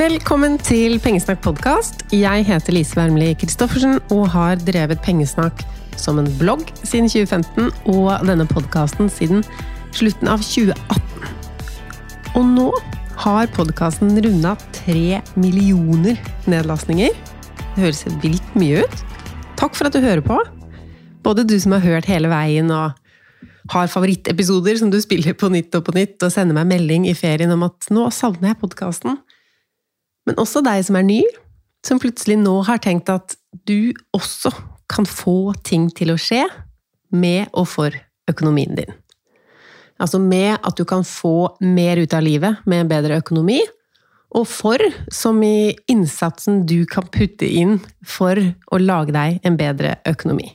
Velkommen til Pengesnakk podkast. Jeg heter Lise Wermli Christoffersen og har drevet Pengesnakk som en blogg siden 2015 og denne podkasten siden slutten av 2018. Og nå har podkasten runda tre millioner nedlastninger. Det høres vilt mye ut. Takk for at du hører på. Både du som har hørt hele veien og har favorittepisoder som du spiller på nytt og på nytt, og sender meg melding i ferien om at 'nå savner jeg podkasten'. Men også deg som er ny, som plutselig nå har tenkt at du også kan få ting til å skje med og for økonomien din. Altså med at du kan få mer ut av livet med en bedre økonomi, og for som i innsatsen du kan putte inn for å lage deg en bedre økonomi.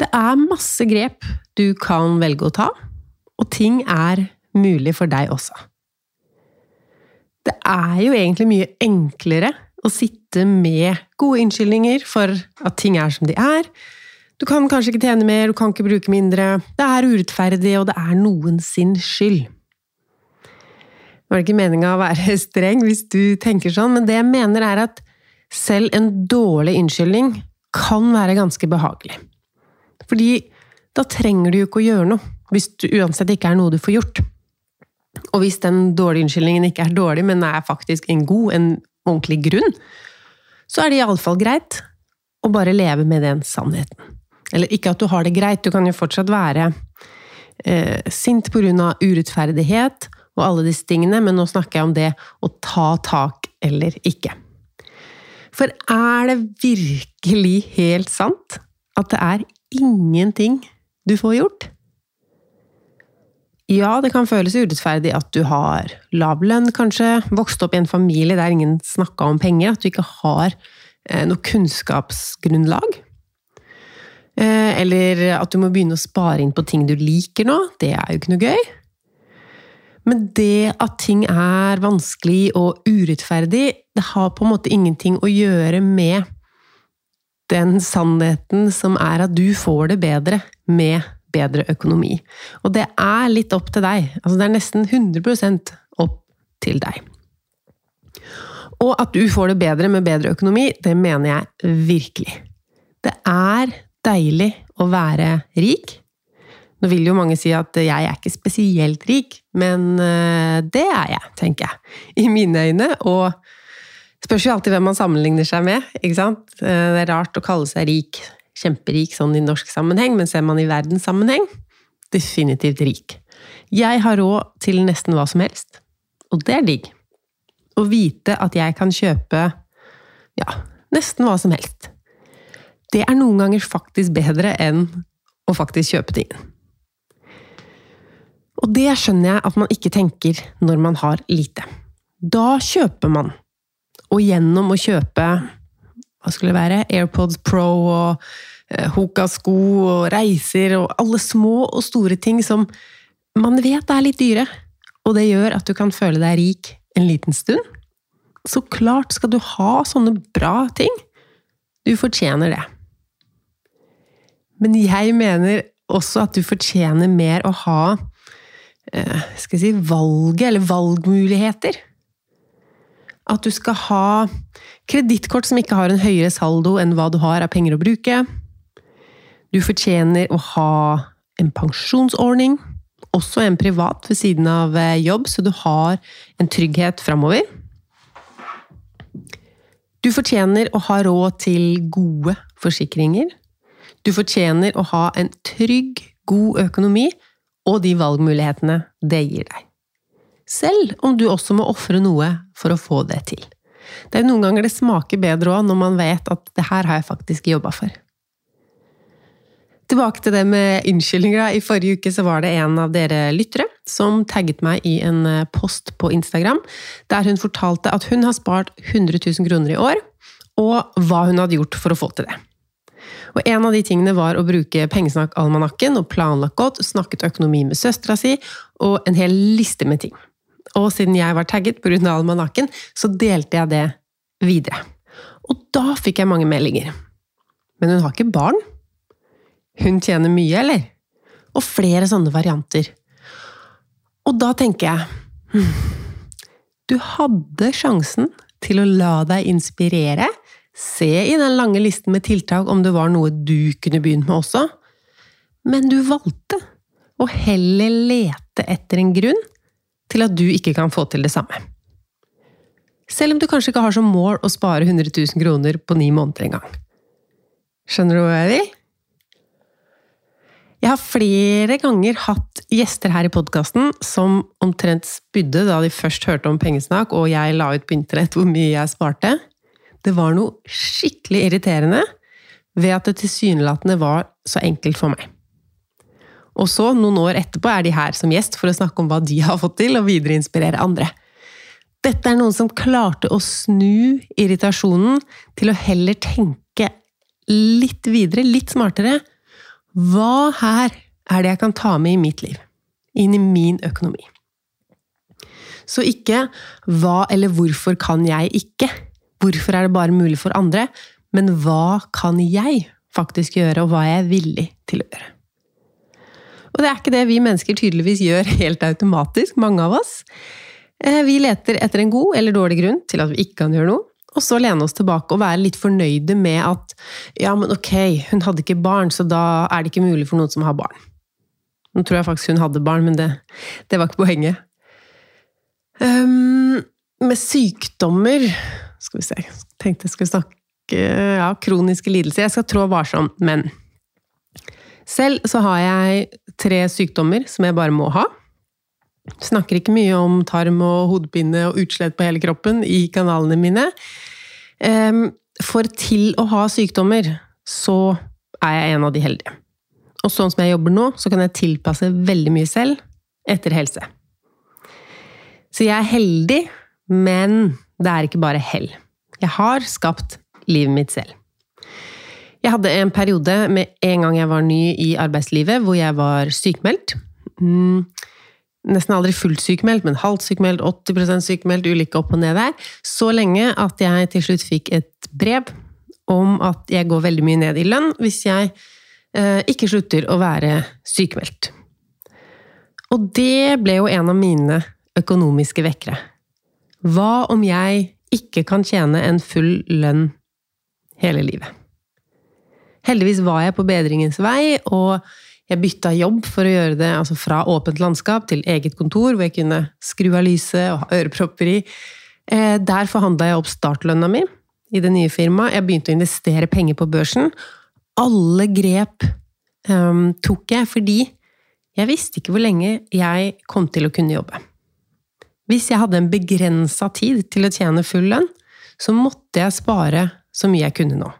Det er masse grep du kan velge å ta, og ting er mulig for deg også. Det er jo egentlig mye enklere å sitte med gode unnskyldninger for at ting er som de er. Du kan kanskje ikke tjene mer, du kan ikke bruke mindre. Det er urettferdig, og det er noen sin skyld. Nå er det ikke meninga å være streng hvis du tenker sånn, men det jeg mener er at selv en dårlig unnskyldning kan være ganske behagelig. Fordi da trenger du jo ikke å gjøre noe, hvis det uansett ikke er noe du får gjort. Og hvis den dårlige unnskyldningen ikke er dårlig, men er faktisk en god, en ordentlig grunn, så er det iallfall greit å bare leve med den sannheten. Eller ikke at du har det greit, du kan jo fortsatt være eh, sint pga. urettferdighet og alle disse tingene, men nå snakker jeg om det å ta tak eller ikke. For er det virkelig helt sant at det er ingenting du får gjort? Ja, det kan føles urettferdig at du har lav lønn, kanskje, vokst opp i en familie der ingen snakka om penger, at du ikke har eh, noe kunnskapsgrunnlag. Eh, eller at du må begynne å spare inn på ting du liker nå. Det er jo ikke noe gøy. Men det at ting er vanskelig og urettferdig, det har på en måte ingenting å gjøre med den sannheten som er at du får det bedre med bedre økonomi. Og det er litt opp til deg. Altså det er nesten 100% opp til deg. Og at du får det bedre med bedre økonomi, det mener jeg virkelig. Det er deilig å være rik. Nå vil jo mange si at jeg er ikke spesielt rik, men eh, det er jeg, tenker jeg. I mine øyne. Og spørs jo alltid hvem man sammenligner seg med. ikke sant? Eh, det er rart å kalle seg rik kjemperik sånn i norsk sammenheng, men ser man i verdenssammenheng definitivt rik. Jeg har råd til nesten hva som helst, og det er digg. Å vite at jeg kan kjøpe ja, nesten hva som helst. Det er noen ganger faktisk bedre enn å faktisk kjøpe tingen. Og det skjønner jeg at man ikke tenker når man har lite. Da kjøper man. Og gjennom å kjøpe hva skulle det være, AirPods Pro og eh, Hoka-sko og reiser og alle små og store ting som man vet er litt dyre, og det gjør at du kan føle deg rik en liten stund. Så klart skal du ha sånne bra ting. Du fortjener det. Men jeg mener også at du fortjener mer å ha eh, skal jeg si, valget, eller valgmuligheter. At du skal ha kredittkort som ikke har en høyere saldo enn hva du har av penger å bruke. Du fortjener å ha en pensjonsordning, også en privat ved siden av eh, jobb, så du har en trygghet framover. Du fortjener å ha råd til gode forsikringer. Du fortjener å ha en trygg, god økonomi og de valgmulighetene det gir deg selv om du også må ofre noe for å få det til. Det er noen ganger det smaker bedre òg, når man vet at det her har jeg faktisk jobba for. Tilbake til det med unnskyldninger. I forrige uke så var det en av dere lyttere som tagget meg i en eh, post på Instagram, der hun fortalte at hun har spart 100 000 kroner i år, og hva hun hadde gjort for å få til det. Og En av de tingene var å bruke Pengesnakk-almanakken og planlagt godt, snakket økonomi med søstera si, og en hel liste med ting. Og siden jeg var tagget pga. almanakken, så delte jeg det videre. Og da fikk jeg mange meldinger. Men hun har ikke barn. Hun tjener mye, eller? Og flere sånne varianter. Og da tenker jeg hm, Du hadde sjansen til å la deg inspirere, se i den lange listen med tiltak om det var noe du kunne begynt med også, men du valgte å heller lete etter en grunn til at du ikke kan få til det samme. Selv om du kanskje ikke har som mål å spare 100 000 kroner på ni måneder engang. Skjønner du hva jeg vil? Jeg har flere ganger hatt gjester her i podkasten som omtrent spydde da de først hørte om pengesnakk og jeg la ut på internett hvor mye jeg sparte. Det var noe skikkelig irriterende ved at det tilsynelatende var så enkelt for meg. Og så, noen år etterpå, er de her som gjest for å snakke om hva de har fått til, og videre inspirere andre. Dette er noen som klarte å snu irritasjonen til å heller tenke litt videre, litt smartere. Hva her er det jeg kan ta med i mitt liv? Inn i min økonomi. Så ikke hva eller hvorfor kan jeg ikke? Hvorfor er det bare mulig for andre? Men hva kan jeg faktisk gjøre, og hva er jeg villig til å gjøre? Og det er ikke det vi mennesker tydeligvis gjør helt automatisk, mange av oss. Eh, vi leter etter en god eller dårlig grunn til at vi ikke kan gjøre noe, og så lene oss tilbake og være litt fornøyde med at ja, men ok, hun hadde ikke barn, så da er det ikke mulig for noen som har barn. Nå tror jeg faktisk hun hadde barn, men det, det var ikke poenget. Um, med sykdommer Skal vi se Tenkte jeg skulle snakke ja, kroniske lidelser. Jeg skal trå varsomt, men Selv så har jeg tre sykdommer som jeg bare må ha. Snakker ikke mye om tarm og hodepine og utslett på hele kroppen i kanalene mine. For til å ha sykdommer, så er jeg en av de heldige. Og sånn som jeg jobber nå, så kan jeg tilpasse veldig mye selv etter helse. Så jeg er heldig, men det er ikke bare hell. Jeg har skapt livet mitt selv. Jeg hadde en periode med en gang jeg var ny i arbeidslivet, hvor jeg var sykmeldt. Mm, nesten aldri fullt sykmeldt, men halvt sykmeldt, 80 sykmeldt, ulike opp og ned der. Så lenge at jeg til slutt fikk et brev om at jeg går veldig mye ned i lønn hvis jeg eh, ikke slutter å være sykmeldt. Og det ble jo en av mine økonomiske vekkere. Hva om jeg ikke kan tjene en full lønn hele livet? Heldigvis var jeg på bedringens vei, og jeg bytta jobb for å gjøre det altså fra åpent landskap til eget kontor, hvor jeg kunne skru av lyset og ha ørepropper i. Eh, der forhandla jeg opp startlønna mi i det nye firmaet. Jeg begynte å investere penger på børsen. Alle grep um, tok jeg fordi jeg visste ikke hvor lenge jeg kom til å kunne jobbe. Hvis jeg hadde en begrensa tid til å tjene full lønn, så måtte jeg spare så mye jeg kunne nå.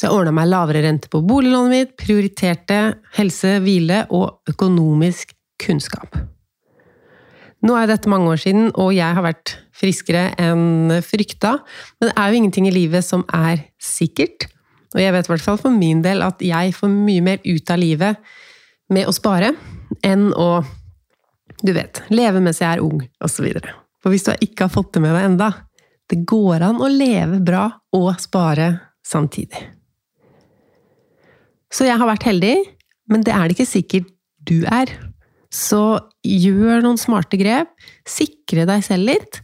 Så jeg ordna meg lavere rente på boliglånet mitt, prioriterte helse, hvile og økonomisk kunnskap. Nå er dette mange år siden, og jeg har vært friskere enn frykta, men det er jo ingenting i livet som er sikkert. Og jeg vet i hvert fall for min del at jeg får mye mer ut av livet med å spare enn å, du vet, leve mens jeg er ung, osv. For hvis du ikke har fått det med deg enda, det går an å leve bra og spare samtidig. Så jeg har vært heldig, men det er det ikke sikkert du er. Så gjør noen smarte grep, sikre deg selv litt.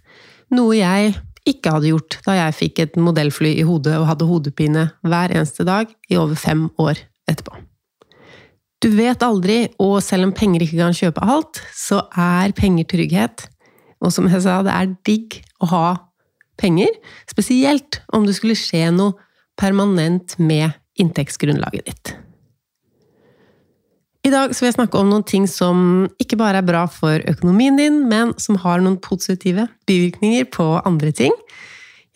Noe jeg ikke hadde gjort da jeg fikk et modellfly i hodet og hadde hodepine hver eneste dag i over fem år etterpå. Du vet aldri, og selv om penger ikke kan kjøpe alt, så er penger trygghet. Og som jeg sa, det er digg å ha penger, spesielt om det skulle skje noe permanent med inntektsgrunnlaget ditt. I dag vil jeg snakke om noen ting som ikke bare er bra for økonomien din, men som har noen positive bivirkninger på andre ting.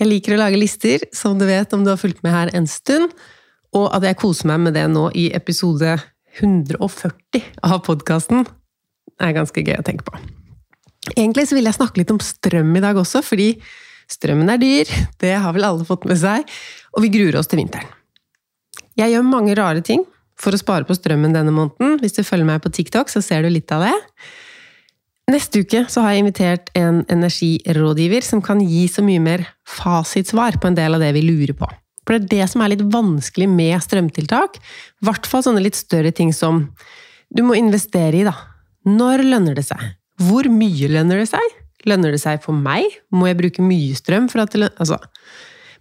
Jeg liker å lage lister, som du vet om du har fulgt med her en stund, og at jeg koser meg med det nå i episode 140 av podkasten, er ganske gøy å tenke på. Egentlig så vil jeg snakke litt om strøm i dag også, fordi strømmen er dyr, det har vel alle fått med seg, og vi gruer oss til vinteren. Jeg gjør mange rare ting for å spare på strømmen denne måneden. Hvis du følger meg på TikTok, så ser du litt av det. Neste uke så har jeg invitert en energirådgiver som kan gi så mye mer fasitsvar på en del av det vi lurer på. For det er det som er litt vanskelig med strømtiltak. I hvert fall sånne litt større ting som du må investere i, da. Når lønner det seg? Hvor mye lønner det seg? Lønner det seg for meg? Må jeg bruke mye strøm for at det lønner altså.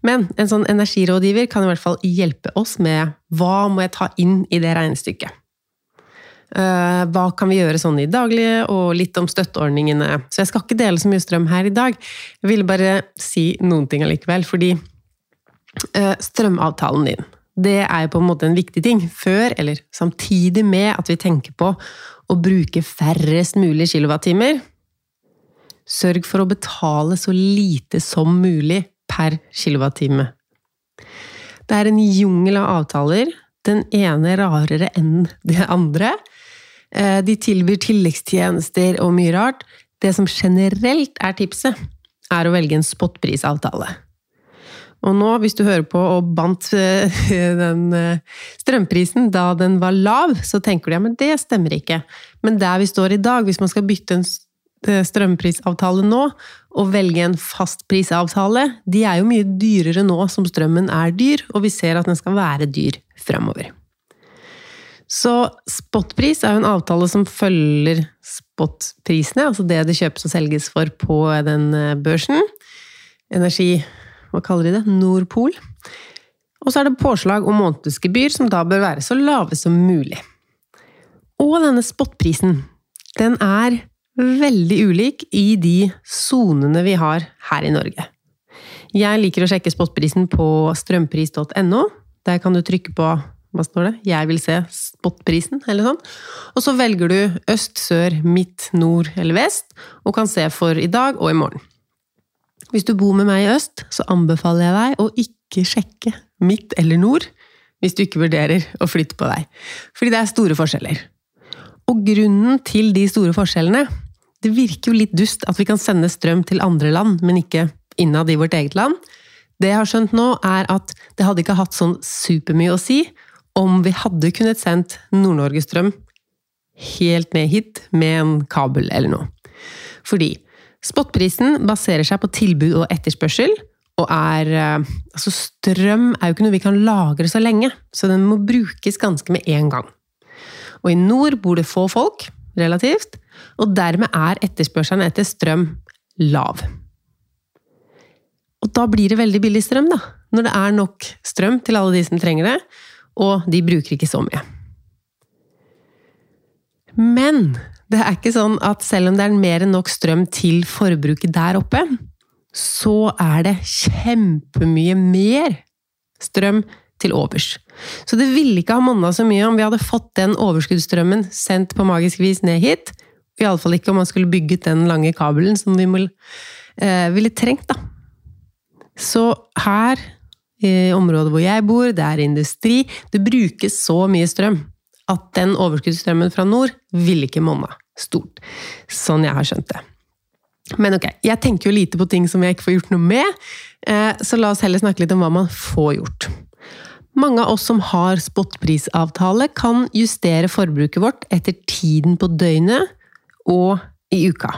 Men en sånn energirådgiver kan i hvert fall hjelpe oss med hva må jeg ta inn i det regnestykket. Eh, hva kan vi gjøre sånn i daglige, og litt om støtteordningene. Så jeg skal ikke dele så mye strøm her i dag. Jeg ville bare si noen ting allikevel, fordi eh, strømavtalen din, det er på en måte en viktig ting. Før, eller samtidig med at vi tenker på å bruke færrest mulig kilowattimer, Sørg for å betale så lite som mulig per kilowattime. Det er en jungel av avtaler, den ene rarere enn det andre. Eh, de tilbyr tilleggstjenester og mye rart. Det som generelt er tipset, er å velge en spotprisavtale. Og nå, hvis du hører på og bandt eh, den eh, strømprisen da den var lav, så tenker du ja, men det stemmer ikke. Men der vi står i dag, hvis man skal bytte en strømprisavtale nå, og velge en fast prisavtale, de er jo mye dyrere nå som strømmen er dyr, og vi ser at den skal være dyr fremover. Så spotpris er jo en avtale som følger spotprisene, altså det det kjøpes og selges for på den eh, børsen. Energi Hva kaller de det? Nordpol. Og så er det påslag og månedsgebyr, som da bør være så lave som mulig. Og denne spotprisen, den er veldig ulik i de sonene vi har her i Norge. Jeg liker å sjekke spotprisen på strømpris.no. Der kan du trykke på hva står det? 'Jeg vil se spotprisen', eller sånn. Og så velger du øst, sør, midt, nord eller vest, og kan se for i dag og i morgen. Hvis du bor med meg i øst, så anbefaler jeg deg å ikke sjekke midt eller nord hvis du ikke vurderer å flytte på deg. Fordi det er store forskjeller. Og grunnen til de store forskjellene det virker jo litt dust at vi kan sende strøm til andre land, men ikke innad i vårt eget land. Det jeg har skjønt nå, er at det hadde ikke hatt sånn supermye å si om vi hadde kunnet sendt Nord-Norge-strøm helt ned hit med en kabel eller noe. Fordi spotprisen baserer seg på tilbud og etterspørsel, og er eh, Altså, strøm er jo ikke noe vi kan lagre så lenge, så den må brukes ganske med en gang. Og i nord bor det få folk, relativt, og dermed er etterspørselen etter strøm lav. Og da blir det veldig billig strøm, da. Når det er nok strøm til alle de som trenger det, og de bruker ikke så mye. Men det er ikke sånn at selv om det er mer enn nok strøm til forbruket der oppe, så er det kjempemye mer strøm til overs. Så det ville ikke ha monna så mye om vi hadde fått den overskuddsstrømmen sendt på magisk vis ned hit. Iallfall ikke om man skulle bygget den lange kabelen som vi eh, ville trengt, da. Så her, i området hvor jeg bor, det er industri, det brukes så mye strøm at den overskuddsstrømmen fra nord ville ikke monna stort. Sånn jeg har skjønt det. Men ok, jeg tenker jo lite på ting som jeg ikke får gjort noe med, eh, så la oss heller snakke litt om hva man får gjort. Mange av oss som har spotprisavtale, kan justere forbruket vårt etter tiden på døgnet og i uka.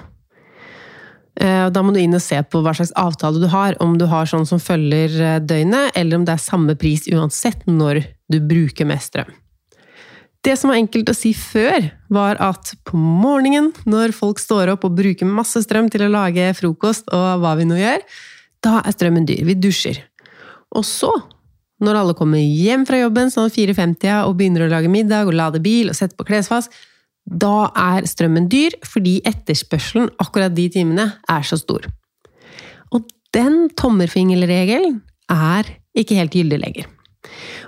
Eh, da må du inn og se på hva slags avtale du har, om du har sånn som følger eh, døgnet, eller om det er samme pris uansett når du bruker mest strøm. Det som var enkelt å si før, var at på morgenen, når folk står opp og bruker masse strøm til å lage frokost og hva vi nå gjør, da er strømmen dyr. Vi dusjer. Og så, når alle kommer hjem fra jobben sånn 4.50 og begynner å lage middag og lade bil og sette på klesvask, da er strømmen dyr fordi etterspørselen akkurat de timene er så stor. Og den tommerfingerregelen er ikke helt gyldig lenger.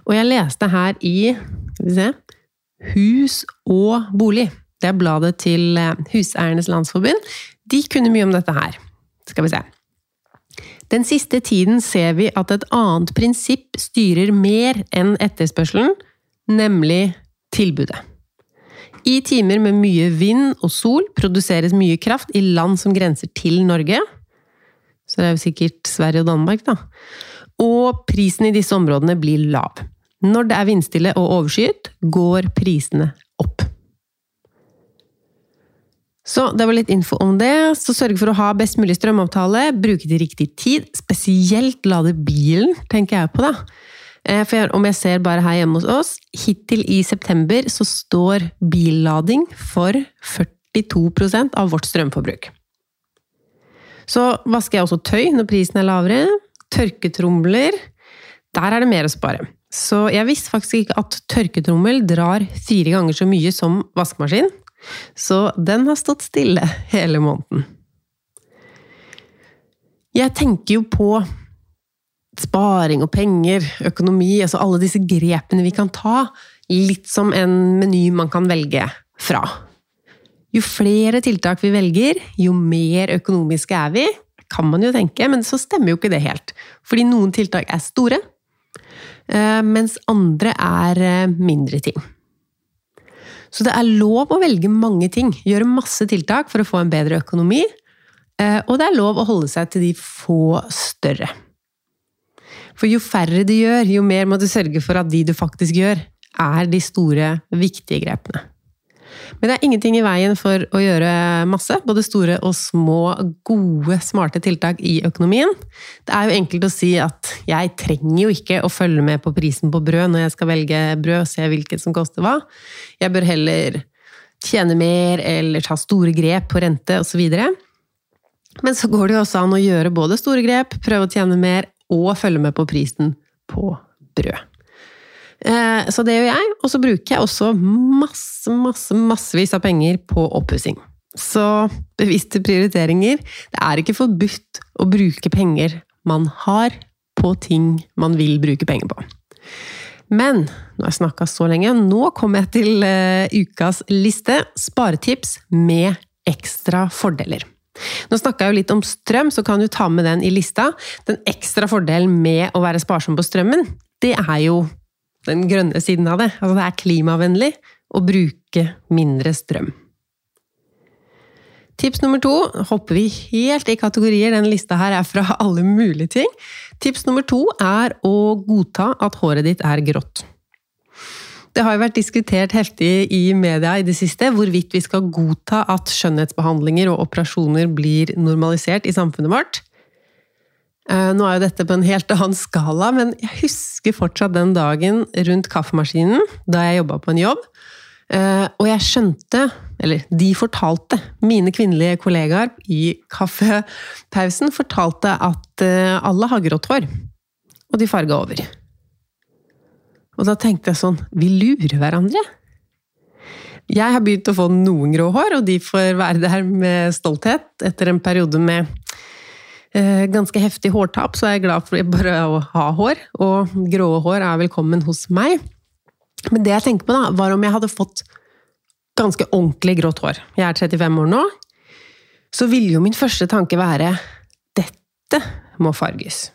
Og jeg leste her i skal vi se, Hus og bolig. Det er bladet til eh, Huseiernes Landsforbund. De kunne mye om dette her. Skal vi se. Den siste tiden ser vi at et annet prinsipp styrer mer enn etterspørselen, nemlig tilbudet. I timer med mye vind og sol produseres mye kraft i land som grenser til Norge. Så det er jo sikkert Sverige og Danmark, da. Og prisen i disse områdene blir lav. Når det er vindstille og overskyet, går prisene opp. Så det var litt info om det. Så sørg for å ha best mulig strømavtale. Bruke til riktig tid. Spesielt lade bilen, tenker jeg på, da. Eh, for om jeg ser bare her hjemme hos oss, hittil i september så står billading for 42% av vårt strømforbruk. Så vasker jeg også tøy når prisen er lavere. Tørketromler. Der er det mer å spare. Så jeg visste faktisk ikke at tørketrommel drar fire ganger så mye som vaskemaskin. Så den har stått stille hele måneden. Jeg tenker jo på sparing og penger, økonomi, altså alle disse grepene vi kan ta, litt som en meny man kan velge fra. Jo flere tiltak vi velger, jo mer økonomiske er vi, kan man jo tenke, men så stemmer jo ikke det helt. Fordi noen tiltak er store, eh, mens andre er eh, mindre ting. Så det er lov å velge mange ting, gjøre masse tiltak for å få en bedre økonomi, eh, og det er lov å holde seg til de få større. For jo færre du gjør, jo mer må du sørge for at de du faktisk gjør, er de store, viktige grepene. Men det er ingenting i veien for å gjøre masse, både store og små, gode, smarte tiltak i økonomien. Det er jo enkelt å si at jeg trenger jo ikke å følge med på prisen på brød når jeg skal velge brød og se hvilket som koster hva. Jeg bør heller tjene mer eller ta store grep på rente osv. Men så går det jo også an å gjøre både store grep, prøve å tjene mer og følge med på prisen på brød. Eh, så det gjør jeg, og så bruker jeg også masse, masse, massevis av penger på oppussing. Så bevisste prioriteringer Det er ikke forbudt å bruke penger man har, på ting man vil bruke penger på. Men nå har jeg snakka så lenge, nå kommer jeg til uh, ukas liste. Sparetips med ekstra fordeler. Nå snakka jeg jo litt om strøm, så kan du ta med den i lista. Den ekstra fordelen med å være sparsom på strømmen, det er jo den grønne siden av det. Altså det er klimavennlig å bruke mindre strøm. Tips nummer to hopper vi helt i kategorier. Denne lista her er fra alle mulige ting. Tips nummer to er å godta at håret ditt er grått. Det har jo vært diskutert heftig i media i det siste hvorvidt vi skal godta at skjønnhetsbehandlinger og operasjoner blir normalisert i samfunnet vårt. Eh, nå er jo dette på en helt annen skala, men jeg husker fortsatt den dagen rundt kaffemaskinen da jeg jobba på en jobb. Eh, og jeg skjønte, eller de fortalte, mine kvinnelige kollegaer i kaffepausen fortalte at eh, alle har grått hår. Og de farga over. Og da tenkte jeg sånn Vi lurer hverandre. Jeg har begynt å få noen grå hår, og de får være der med stolthet etter en periode med Eh, ganske heftig hårtap, så er jeg glad for bare å ha hår. Og grå hår er velkommen hos meg. Men det jeg tenker på, da, var om jeg hadde fått ganske ordentlig grått hår. Jeg er 35 år nå. Så ville jo min første tanke være dette må farges.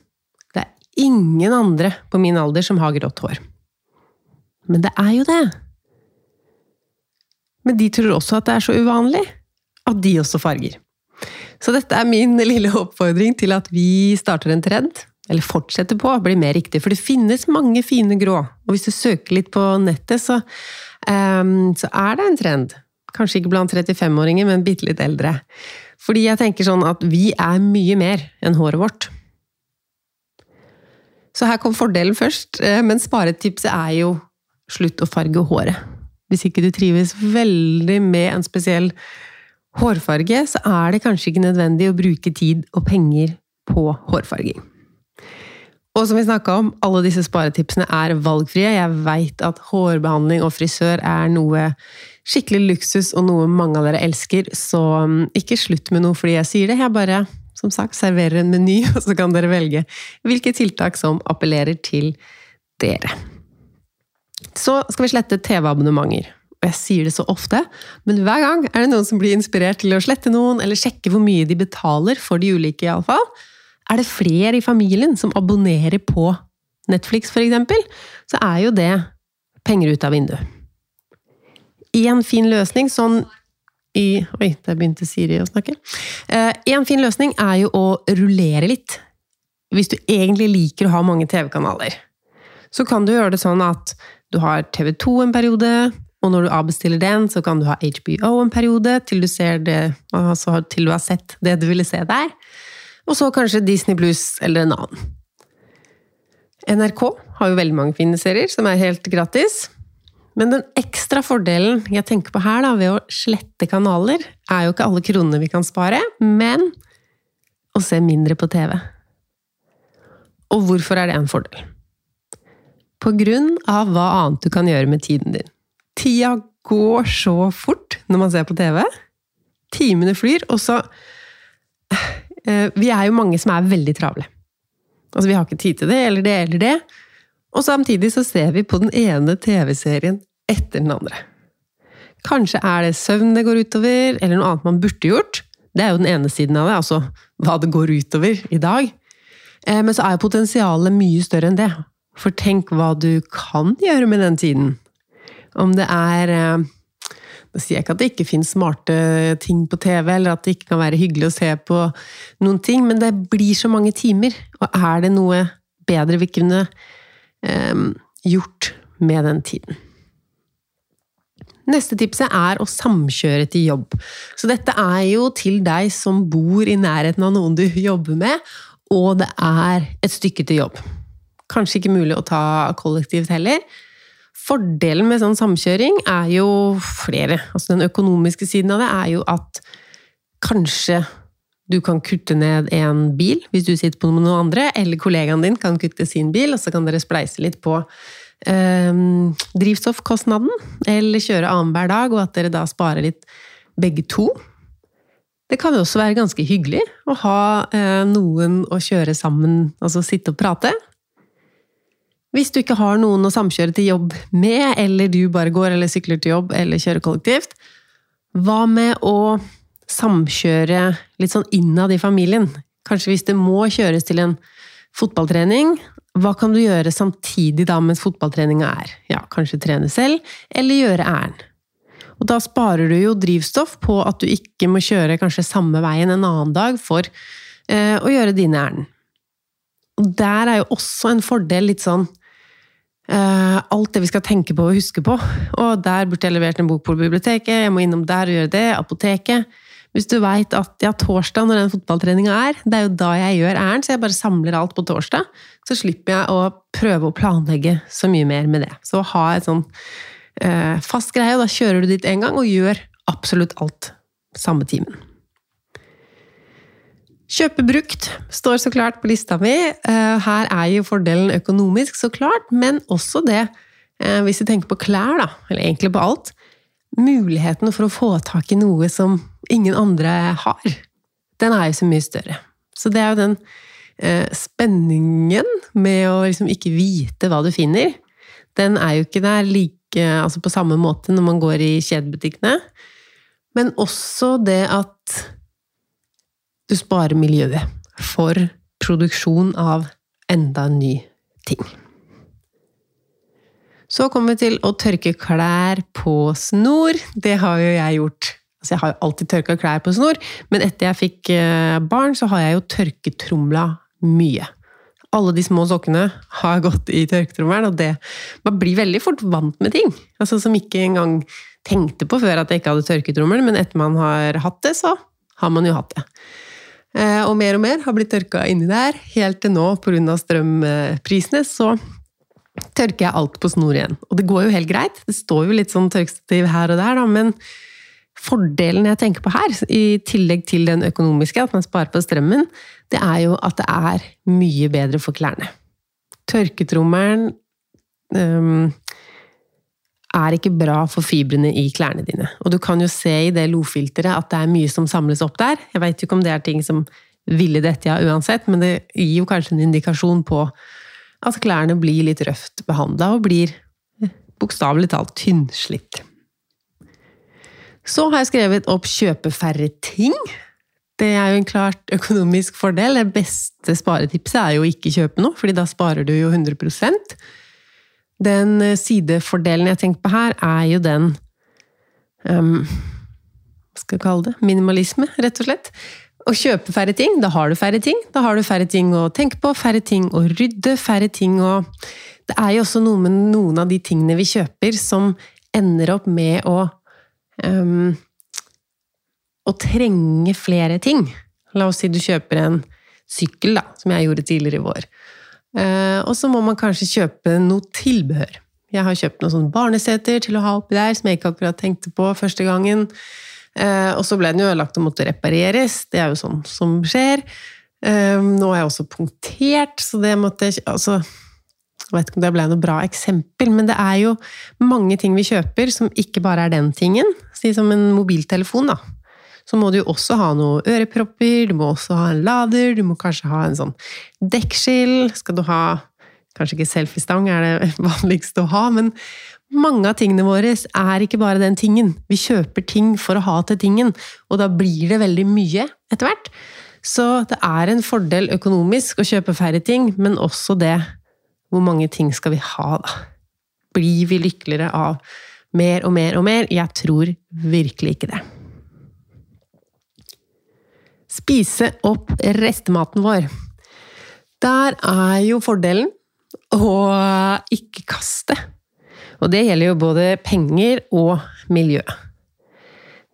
Det er ingen andre på min alder som har grått hår. Men det er jo det. Men de tror også at det er så uvanlig at de også farger. Så dette er min lille oppfordring til at vi starter en trend. Eller fortsetter på, blir mer riktig. For det finnes mange fine grå. Og hvis du søker litt på nettet, så, um, så er det en trend. Kanskje ikke blant 35-åringer, men bitte litt eldre. Fordi jeg tenker sånn at vi er mye mer enn håret vårt. Så her kom fordelen først, eh, men sparetipset er jo slutt å farge håret. Hvis ikke du trives veldig med en spesiell hårfarge, så er det kanskje ikke nødvendig å bruke tid og penger på hårfarging. Og som vi snakka om, alle disse sparetipsene er valgfrie. Jeg veit at hårbehandling og frisør er noe skikkelig luksus og noe mange av dere elsker, så um, ikke slutt med noe fordi jeg sier det. Jeg bare, som sagt, serverer en meny, og så kan dere velge hvilke tiltak som appellerer til dere. Så skal vi slette TV-abonnementer og jeg sier det så ofte, men hver gang er det noen som blir inspirert til å slette noen, eller sjekke hvor mye de betaler for de ulike, iallfall. Er det flere i familien som abonnerer på Netflix, eksempel, så er jo det penger ut av vinduet. Én fin løsning sånn i Oi, der begynte Siri å snakke. Én eh, fin løsning er jo å rullere litt. Hvis du egentlig liker å ha mange TV-kanaler, så kan du gjøre det sånn at du har TV2 en periode, og når du avbestiller den, så kan du ha HBO en periode til du, det, altså til du har sett det du ville se der. Og så kanskje Disney Blues eller en annen. NRK har jo veldig mange fine serier som er helt gratis. Men den ekstra fordelen jeg tenker på her, da, ved å slette kanaler, er jo ikke alle kronene vi kan spare, men å se mindre på TV. Og hvorfor er det en fordel? På grunn av hva annet du kan gjøre med tiden din. Tida går så fort når man ser på TV. Timene flyr, og så eh, Vi er jo mange som er veldig travle. Altså, vi har ikke tid til det, eller det, eller det. Og samtidig så ser vi på den ene TV-serien etter den andre. Kanskje er det søvn det går utover, eller noe annet man burde gjort. Det er jo den ene siden av det, altså hva det går utover i dag. Eh, men så er jo potensialet mye større enn det. For tenk hva du kan gjøre med den tiden. Om det er eh, Nå sier jeg ikke at det ikke finnes smarte ting på TV, eller at det ikke kan være hyggelig å se på noen ting, men det blir så mange timer. Og er det noe bedre vi kunne um, gjort med den tiden? Neste tipset er å samkjøre til jobb. Så dette er jo til deg som bor i nærheten av noen du jobber med, og det er et stykke til jobb. Kanskje ikke mulig å ta kollektivt heller. Fordelen med sånn samkjøring er jo flere. Altså den økonomiske siden av det er jo at kanskje du kan kutte ned en bil hvis du sitter på noen andre, eller kollegaen din kan kutte sin bil, og så kan dere spleise litt på Ehm, drivstoffkostnaden, eller kjøre annenhver dag, og at dere da sparer litt begge to. Det kan jo også være ganske hyggelig å ha eh, noen å kjøre sammen, altså sitte og prate. Hvis du ikke har noen å samkjøre til jobb med, eller du bare går eller sykler til jobb eller kjører kollektivt, hva med å samkjøre litt sånn innad i familien? Kanskje hvis det må kjøres til en fotballtrening, hva kan du gjøre samtidig da mens fotballtreninga er? Ja, kanskje trene selv, eller gjøre ærend. Og da sparer du jo drivstoff på at du ikke må kjøre kanskje samme veien en annen dag for eh, å gjøre dine ærend. Og der er jo også en fordel litt sånn Uh, Alt det vi skal tenke på og huske på. Og der burde jeg levert en bok på biblioteket, jeg må innom der og gjøre det, apoteket. Hvis du veit at ja, torsdag, når den fotballtreninga er, det er jo da jeg gjør ærend, så jeg bare samler alt på torsdag, så slipper jeg å prøve å planlegge så mye mer med det. Så ha et sånn uh, fast greie, og da kjører du dit én gang og gjør absolutt alt samme timen. Kjøpe brukt står så klart på lista mi. Eh, her er jo fordelen økonomisk, så klart, men også det, eh, hvis du tenker på klær, da, eller egentlig på alt, muligheten for å få tak i noe som ingen andre har, den er jo så mye større. Så det er jo den eh, spenningen med å liksom ikke vite hva du finner, den er jo ikke der like Altså på samme måte når man går i kjedebutikkene. Men også det at du sparer miljøet for produksjon av enda en ny ting. Så kommer vi til å tørke klær på snor. Det har jo jeg gjort. Altså jeg har jo alltid tørka klær på snor, men etter jeg fikk eh, barn, så har jeg jo tørketromla mye. Alle de små sokkene har gått i tørketrommelen, og det Man blir veldig fort vant med ting. Altså Som ikke engang tenkte på før at jeg ikke hadde tørketrommel, men etter man har hatt det, så har man jo hatt det. Eh, og mer og mer har blitt tørka inni der, helt til nå, pga. strømprisene, så tørker jeg alt på snor igjen. Og det går jo helt greit. Det står jo litt sånn tørkestativ her og der, da, men fordelen jeg tenker på her, i tillegg til den økonomiske, at man sparer på strømmen, det er jo at det er mye bedre for klærne. Tørketrommelen um, er ikke bra for fibrene i klærne dine. Og du kan jo se i det lofilteret at det er mye som samles opp der. Jeg veit ikke om det er ting som ville dette ja uansett, men det gir jo kanskje en indikasjon på at klærne blir litt røft behandla og blir bokstavelig talt tynnslitt. Så har jeg skrevet opp 'kjøpe færre ting'. Det er jo en klart økonomisk fordel. Det beste sparetipset er jo ikke kjøpe noe, fordi da sparer du jo 100 Den sidefordelen jeg tenker på her, er jo den um, Hva skal jeg kalle det? Minimalisme, rett og slett å kjøpe færre ting, da har du færre ting. Da har du færre ting å tenke på, færre ting å rydde, færre ting å Det er jo også noe med noen av de tingene vi kjøper, som ender opp med å um, Å trenge flere ting. La oss si du kjøper en sykkel, da, som jeg gjorde tidligere i vår. Uh, og så må man kanskje kjøpe noe tilbehør. Jeg har kjøpt noen sånne barneseter til å ha oppi der, som jeg ikke akkurat tenkte på første gangen. Eh, og så ble den jo ødelagt og måtte repareres. Det er jo sånn som skjer. Um, nå er jeg også punktert, så det måtte jeg altså, Jeg vet ikke om det ble noe bra eksempel, men det er jo mange ting vi kjøper som ikke bare er den tingen. Si som en mobiltelefon, da. Så må du jo også ha noen ørepropper, du må også ha en lader, du må kanskje ha en sånn dekkskill. Skal du ha Kanskje ikke selfiestang er det vanligste å ha, men mange av tingene våre er ikke bare den tingen. Vi kjøper ting for å ha til tingen, og da blir det veldig mye etter hvert. Så det er en fordel økonomisk å kjøpe færre ting, men også det hvor mange ting skal vi ha, da? Blir vi lykkeligere av mer og mer og mer? Jeg tror virkelig ikke det. Spise opp restematen vår. Der er jo fordelen å ikke kaste. Og det gjelder jo både penger og miljø.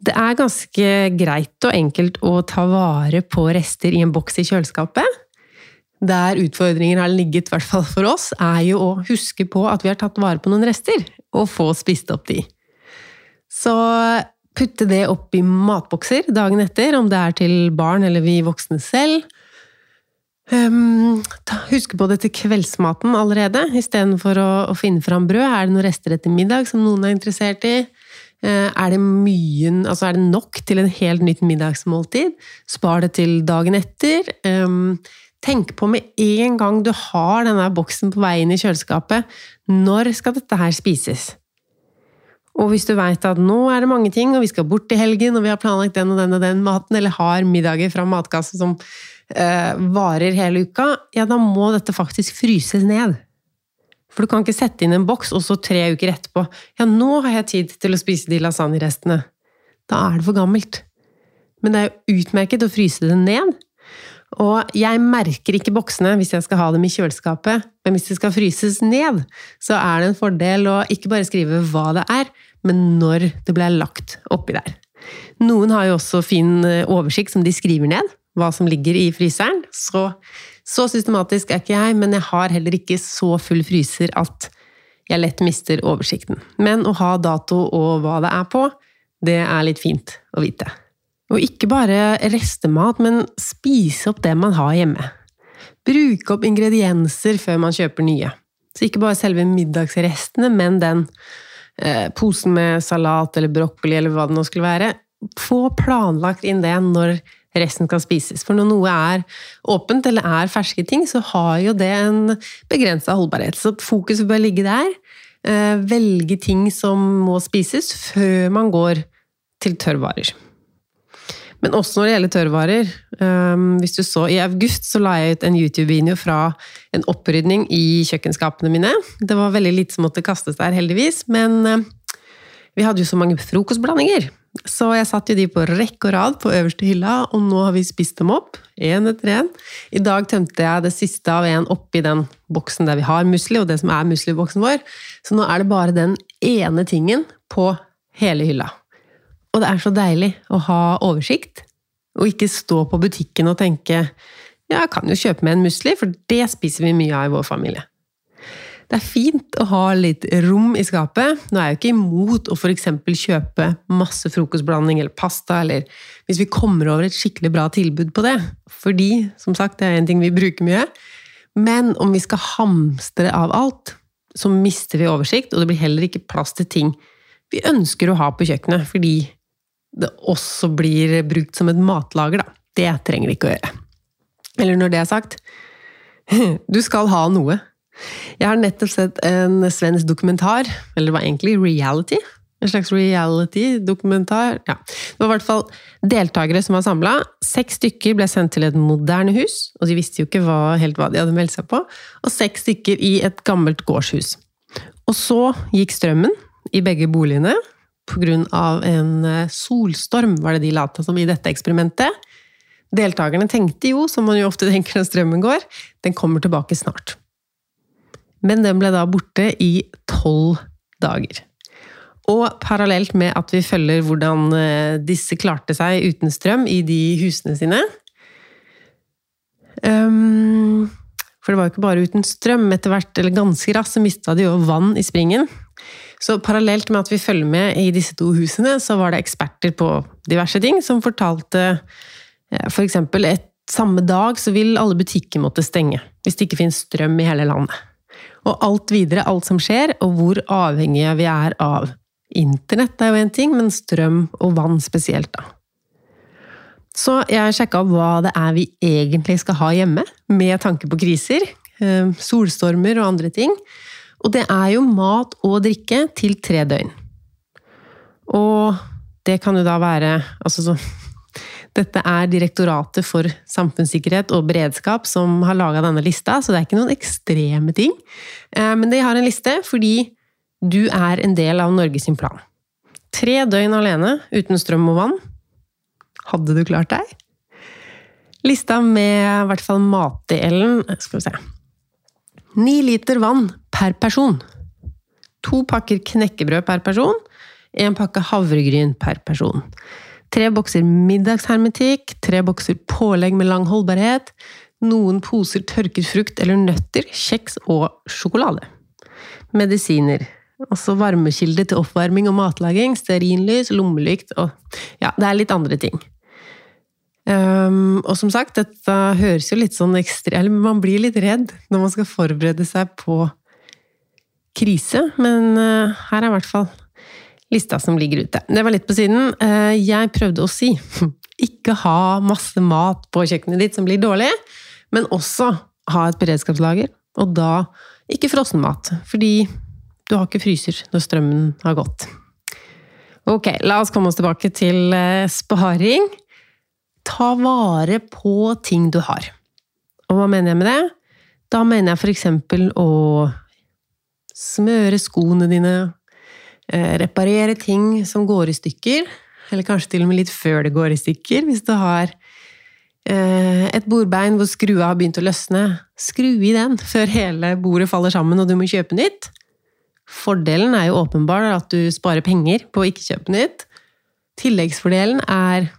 Det er ganske greit og enkelt å ta vare på rester i en boks i kjøleskapet. Der utfordringen har ligget, i hvert fall for oss, er jo å huske på at vi har tatt vare på noen rester, og få spist opp de. Så putte det opp i matbokser dagen etter, om det er til barn eller vi voksne selv. Um, huske på det til kveldsmaten allerede, istedenfor å, å finne fram brød. Er det noen rester etter middag som noen er interessert i? Uh, er det mye, altså er det nok til en helt nytt middagsmåltid? Spar det til dagen etter. Um, tenk på med en gang du har denne boksen på vei inn i kjøleskapet, når skal dette her spises? Og hvis du veit at nå er det mange ting, og vi skal bort i helgen, og vi har planlagt den og den og den maten, eller har middager fra matkasse som eh, varer hele uka, ja, da må dette faktisk fryses ned. For du kan ikke sette inn en boks, og så tre uker etterpå Ja, nå har jeg tid til å spise de lasagnerestene. Da er det for gammelt. Men det er jo utmerket å fryse det ned. Og jeg merker ikke boksene hvis jeg skal ha dem i kjøleskapet, men hvis det skal fryses ned, så er det en fordel å ikke bare skrive hva det er, men når det ble lagt oppi der. Noen har jo også fin eh, oversikt som de skriver ned, hva som ligger i fryseren. Så, så systematisk er ikke jeg, men jeg har heller ikke så full fryser at jeg lett mister oversikten. Men å ha dato og hva det er på, det er litt fint å vite. Og ikke bare restemat, men spise opp det man har hjemme. Bruke opp ingredienser før man kjøper nye. Så ikke bare selve middagsrestene, men den posen med salat eller brokkoli eller hva det nå skulle være. Få planlagt inn det når resten skal spises. For når noe er åpent eller er ferske ting, så har jo det en begrensa holdbarhet. Så fokuset bør ligge der. Eh, velge ting som må spises før man går til tørrvarer. Men også når det gjelder tørrvarer. Um, hvis du så, I august så la jeg ut en YouTube-video fra en opprydning i kjøkkenskapene mine. Det var veldig lite som måtte kastes der, heldigvis. Men uh, vi hadde jo så mange frokostblandinger. Så jeg satte jo de på rekke og rad på øverste hylla, og nå har vi spist dem opp. Én etter én. I dag tømte jeg det siste av en oppi den boksen der vi har musli, og det som er musliboksen vår. Så nå er det bare den ene tingen på hele hylla. Og det er så deilig å ha oversikt, og ikke stå på butikken og tenke ja, jeg kan jo kjøpe meg en musli, for det spiser vi mye av i vår familie. Det er fint å ha litt rom i skapet. Nå er jeg jo ikke imot å f.eks. kjøpe masse frokostblanding eller pasta, eller hvis vi kommer over et skikkelig bra tilbud på det. Fordi, som sagt, det er en ting vi bruker mye. Men om vi skal hamstre av alt, så mister vi oversikt, og det blir heller ikke plass til ting vi ønsker å ha på kjøkkenet, fordi det også blir brukt som et matlager, da. Det trenger det ikke å gjøre. Eller når det er sagt Du skal ha noe. Jeg har nettopp sett en svensk dokumentar, eller det var egentlig reality. En slags reality-dokumentar. Ja. Det var i hvert fall deltakere som var samla. Seks stykker ble sendt til et moderne hus, og de visste jo ikke hva, helt hva de hadde meldt seg på. Og seks stykker i et gammelt gårdshus. Og så gikk strømmen i begge boligene, pga. en eh, solstorm, var det de lata som i dette eksperimentet. Deltakerne tenkte jo, som man jo ofte tenker når strømmen går, den kommer tilbake snart. Men den ble da borte i tolv dager. Og parallelt med at vi følger hvordan eh, disse klarte seg uten strøm i de husene sine um, For det var jo ikke bare uten strøm. Etter hvert, eller ganske raskt, så mista de jo vann i springen. Så parallelt med at vi følger med i disse to husene, så var det eksperter på diverse ting som fortalte f.eks. For et samme dag så vil alle butikker måtte stenge hvis det ikke finnes strøm i hele landet. Og alt videre, alt som skjer, og hvor avhengige vi er av internett, er jo én ting, men strøm og vann spesielt, da. Så jeg sjekka hva det er vi egentlig skal ha hjemme, med tanke på kriser, eh, solstormer og andre ting. Og det er jo mat og drikke til tre døgn. Og det kan jo da være altså så, Dette er Direktoratet for samfunnssikkerhet og beredskap som har laga denne lista, så det er ikke noen ekstreme ting. Eh, men de har en liste fordi du er en del av Norges plan. Tre døgn alene uten strøm og vann hadde du klart deg? Lista med i hvert fall matdelen Skal vi se Ni liter vann per person. To pakker knekkebrød per person. En pakke havregryn per person. Tre bokser middagshermetikk. Tre bokser pålegg med lang holdbarhet. Noen poser tørket frukt eller nøtter, kjeks og sjokolade. Medisiner. Altså varmekilde til oppvarming og matlaging, stearinlys, lommelykt og Ja, det er litt andre ting. Um, og som sagt, dette høres jo litt sånn ekstremt man blir litt redd når man skal forberede seg på krise, men uh, her er i hvert fall lista som ligger ute. Det var litt på siden. Uh, jeg prøvde å si ikke ha masse mat på kjøkkenet ditt som blir dårlig, men også ha et beredskapslager. Og da ikke frossenmat, fordi du har ikke fryser når strømmen har gått. Ok, la oss komme oss tilbake til uh, sparing ta vare på ting du har. Og hva mener jeg med det? Da mener jeg for eksempel å smøre skoene dine, eh, reparere ting som går i stykker, eller kanskje til og med litt før det går i stykker, hvis du har eh, et bordbein hvor skrua har begynt å løsne. Skru i den før hele bordet faller sammen og du må kjøpe nytt. Fordelen er jo åpenbar at du sparer penger på å ikke kjøpe nytt. Tilleggsfordelen er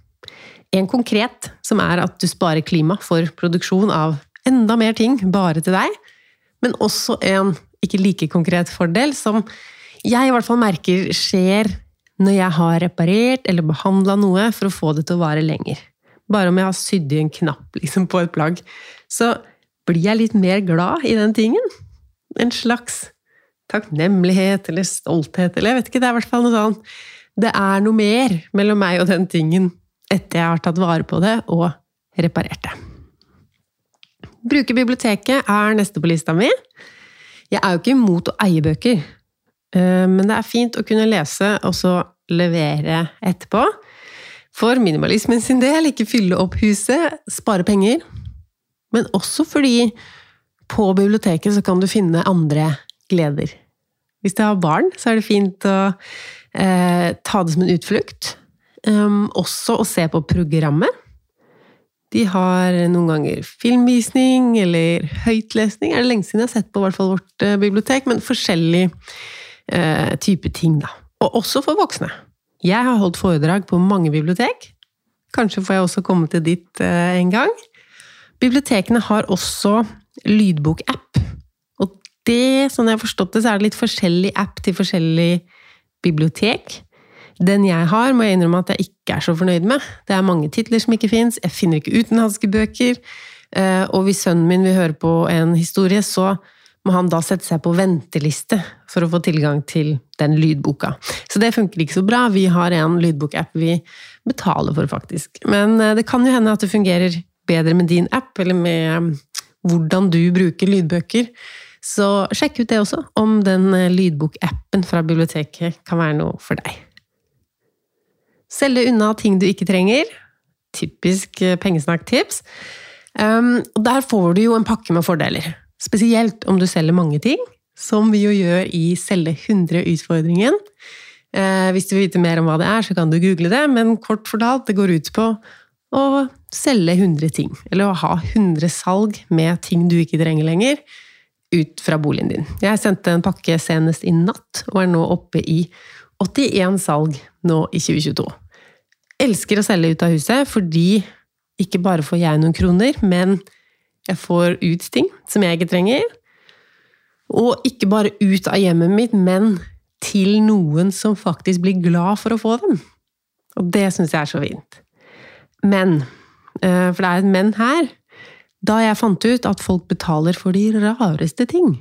en konkret, som er at du sparer klima for produksjon av enda mer ting bare til deg. Men også en ikke like konkret fordel, som jeg i hvert fall merker skjer når jeg har reparert eller behandla noe for å få det til å vare lenger. Bare om jeg har sydd i en knapp liksom, på et plagg, så blir jeg litt mer glad i den tingen. En slags takknemlighet eller stolthet, eller jeg vet ikke, det er i hvert fall noe sånn Det er noe mer mellom meg og den tingen etter jeg har tatt vare på det og reparert det. Bruke biblioteket er neste på lista mi. Jeg er jo ikke imot å eie bøker, eh, men det er fint å kunne lese og så levere etterpå. For minimalismen sin del, ikke fylle opp huset, spare penger. Men også fordi på biblioteket så kan du finne andre gleder. Hvis du har barn, så er det fint å eh, ta det som en utflukt um, også å se på programmet. De har noen ganger filmvisning eller høytlesning. Er det lenge siden jeg har sett på hvert fall vårt uh, bibliotek, men forskjellig uh, type ting, da. Og også for voksne. Jeg har holdt foredrag på mange bibliotek. Kanskje får jeg også komme til ditt uh, en gang. Bibliotekene har også lydbokapp. Og det, sånn jeg har forstått det, så er det litt forskjellig app til forskjellig bibliotek. Den jeg har, må jeg innrømme at jeg ikke er så fornøyd med. Det er mange titler som ikke fins, jeg finner ikke utenlandske bøker. Eh, og hvis sønnen min vil høre på en historie, så må han da sette seg på venteliste for å få tilgang til den lydboka. Så det funker ikke så bra. Vi har en lydbokapp vi betaler for, faktisk. Men eh, det kan jo hende at det fungerer bedre med din app, eller med eh, hvordan du bruker lydbøker. Så sjekk ut det også, om den lydbokappen fra biblioteket kan være noe for deg. Selge unna ting du ikke trenger. Typisk eh, pengesnakktips. Um, og der får du jo en pakke med fordeler. Spesielt om du selger mange ting, som vi jo gjør i Selge 100-utfordringen. Uh, hvis du vil vite mer om hva det er, så kan du google det, men kort fortalt, det går ut på å selge 100 ting. Eller å ha 100 salg med ting du ikke trenger lenger, ut fra boligen din. Jeg sendte en pakke senest i natt, og er nå oppe i 81 salg nå i 2022 elsker å selge ut av huset fordi ikke bare får jeg noen kroner, men jeg får ut ting som jeg ikke trenger. Og ikke bare ut av hjemmet mitt, men til noen som faktisk blir glad for å få dem. Og det syns jeg er så fint. Men eh, for det er et men her. Da jeg fant ut at folk betaler for de rareste ting,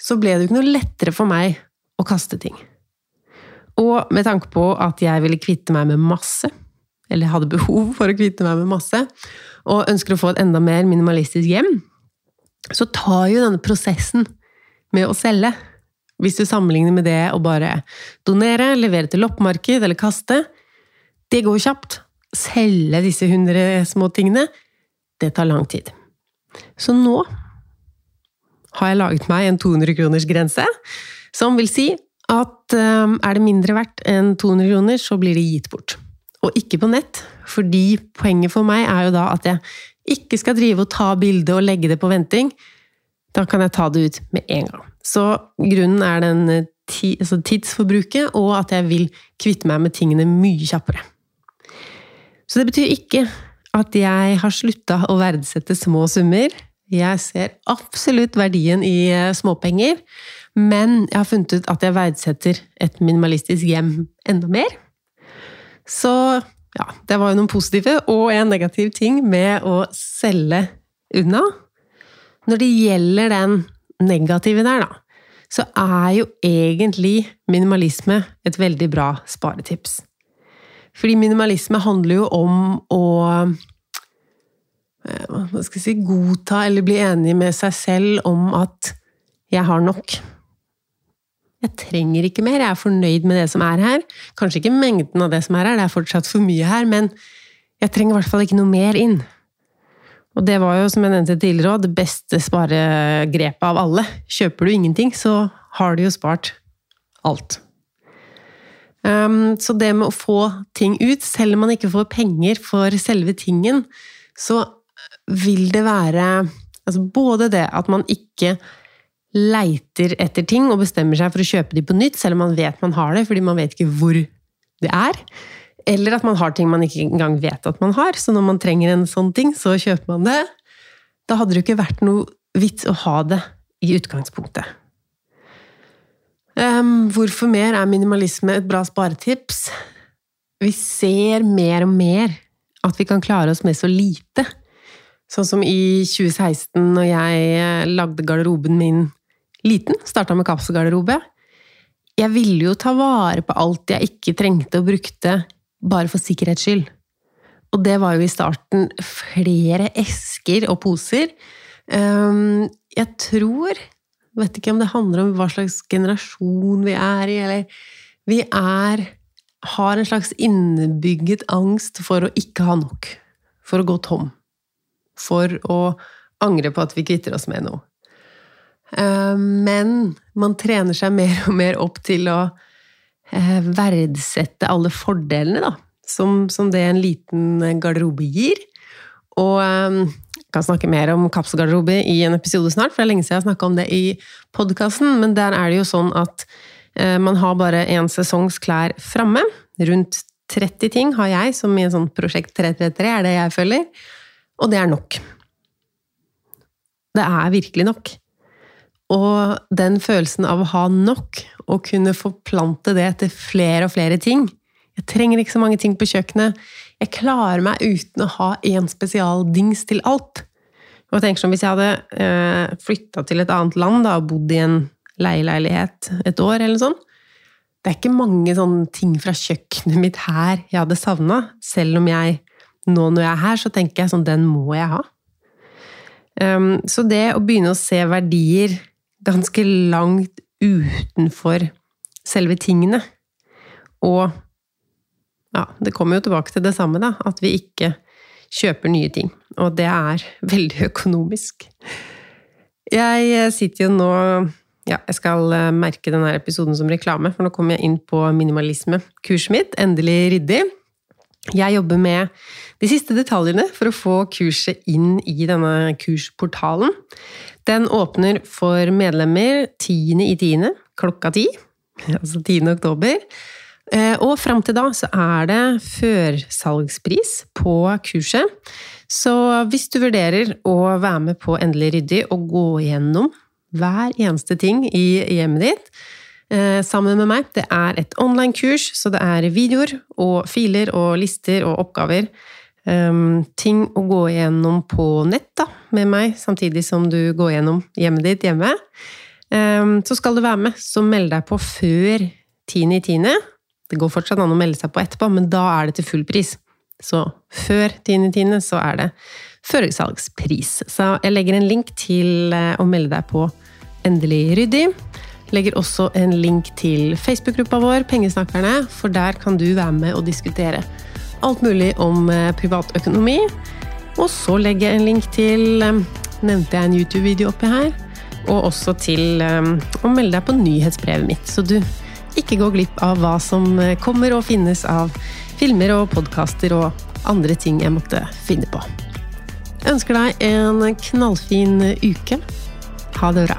så ble det jo ikke noe lettere for meg å kaste ting. Og med tanke på at jeg ville kvitte meg med masse, eller hadde behov for å kvitte meg med masse, og ønsker å få et enda mer minimalistisk hjem, så tar jo denne prosessen med å selge hvis du sammenligner med det å bare donere, levere til loppemarked eller kaste, det går kjapt. Selge disse hundre små tingene, det tar lang tid. Så nå har jeg laget meg en 200 kroners grense, som vil si at um, er det mindre verdt enn 200 kroner, så blir det gitt bort. Og ikke på nett, fordi poenget for meg er jo da at jeg ikke skal drive og ta bilde og legge det på venting. Da kan jeg ta det ut med en gang. Så grunnen er den eh, altså tidsforbruket, og at jeg vil kvitte meg med tingene mye kjappere. Så det betyr ikke at jeg har slutta å verdsette små summer. Jeg ser absolutt verdien i eh, småpenger, men jeg har funnet ut at jeg verdsetter et minimalistisk hjem enda mer. Så ja, det var jo noen positive og en negativ ting med å selge unna. Når det gjelder den negative der, da, så er jo egentlig minimalisme et veldig bra sparetips. Fordi minimalisme handler jo om å eh, hva skal jeg si, godta eller bli enig med seg selv om at jeg har nok. Jeg trenger ikke mer, jeg er fornøyd med det som er her. Kanskje ikke mengden av det som er her, det er fortsatt for mye her, men jeg trenger i hvert fall ikke noe mer inn. Og det var jo, som jeg nevnte tidligere det beste sparegrepet av alle. Kjøper du ingenting, så har du jo spart alt. Um, så det med å få ting ut, selv om man ikke får penger for selve tingen, så vil det være altså Både det at man ikke leiter etter ting og bestemmer seg for å kjøpe de på nytt, selv om man vet man har det, fordi man vet ikke hvor det er. Eller at man har ting man ikke engang vet at man har. Så når man trenger en sånn ting, så kjøper man det. Da hadde det jo ikke vært noe vits å ha det i utgangspunktet. Um, hvorfor mer er minimalisme et bra sparetips? Vi ser mer og mer at vi kan klare oss med så lite. Sånn som i 2016, når jeg eh, lagde garderoben min liten. Starta med kapselgarderobe. Jeg ville jo ta vare på alt jeg ikke trengte og brukte bare for sikkerhets skyld. Og det var jo i starten flere esker og poser. Ehm, jeg tror Vet ikke om det handler om hva slags generasjon vi er i, eller Vi er har en slags innebygget angst for å ikke ha nok. For å gå tom. For å angre på at vi kvitter oss med noe. Ehm, men man trener seg mer og mer opp til å Eh, verdsette alle fordelene da, som, som, det en liten garderobe gir. Og jeg eh, kan snakke mer om kapselgarderobe i en episode snart, for det er lenge siden jeg har snakka om det i podkasten. Men der er det jo sånn at eh, man har bare én sesongs klær framme. Rundt 30 ting har jeg, som i en sånn prosjekt 333 er det jeg følger. Og det er nok. Det er virkelig nok. Og den følelsen av å ha nok, og kunne forplante det til flere og flere ting Jeg trenger ikke så mange ting på kjøkkenet. Jeg klarer meg uten å ha én spesialdings til alt. Og jeg tenker sånn, Hvis jeg hadde eh, flytta til et annet land da, og bodd i en leieleilighet et år, eller sånn, det er ikke mange sånne ting fra kjøkkenet mitt her jeg hadde savna. Selv om jeg nå når jeg er her, så tenker jeg sånn Den må jeg ha. Um, så det å begynne å se verdier ganske langt utenfor selve tingene. Og ja, det kommer jo tilbake til det samme, da. At vi ikke kjøper nye ting. Og det er veldig økonomisk. Jeg sitter jo nå ja, jeg skal eh, merke denne episoden som reklame, for nå kommer jeg inn på minimalisme. Kurset mitt, endelig ryddig. Jeg jobber med de siste detaljene for å få kurset inn i denne kursportalen. Den åpner for medlemmer 10.10. klokka 10, altså 10. oktober. Eh, og fram til da så er det førsalgspris på kurset. Så hvis du vurderer å være med på Endelig ryddig og gå gjennom hver eneste ting i hjemmet ditt eh, sammen med meg Det er et online-kurs, så det er videoer og filer og lister og oppgaver ting å gå igjennom på nett da, med meg, samtidig som du går gjennom hjemmet ditt hjemme. Um, så skal du være med, så meld deg på før 10.10. Det går fortsatt an å melde seg på etterpå, men da er det til full pris. Så før 10.10. så er det førsalgspris. Så jeg legger en link til eh, å melde deg på Endelig ryddig. Legger også en link til Facebook-gruppa vår, Pengesnakkerne, for der kan du være med og diskutere alt mulig om eh, privatøkonomi. Og så legger jeg en link til eh, Nevnte jeg en YouTube-video oppi her? Og også til å melde deg på nyhetsbrevet mitt, så du ikke går glipp av hva som kommer og finnes av filmer og podkaster og andre ting jeg måtte finne på. Jeg ønsker deg en knallfin uke. Ha det bra.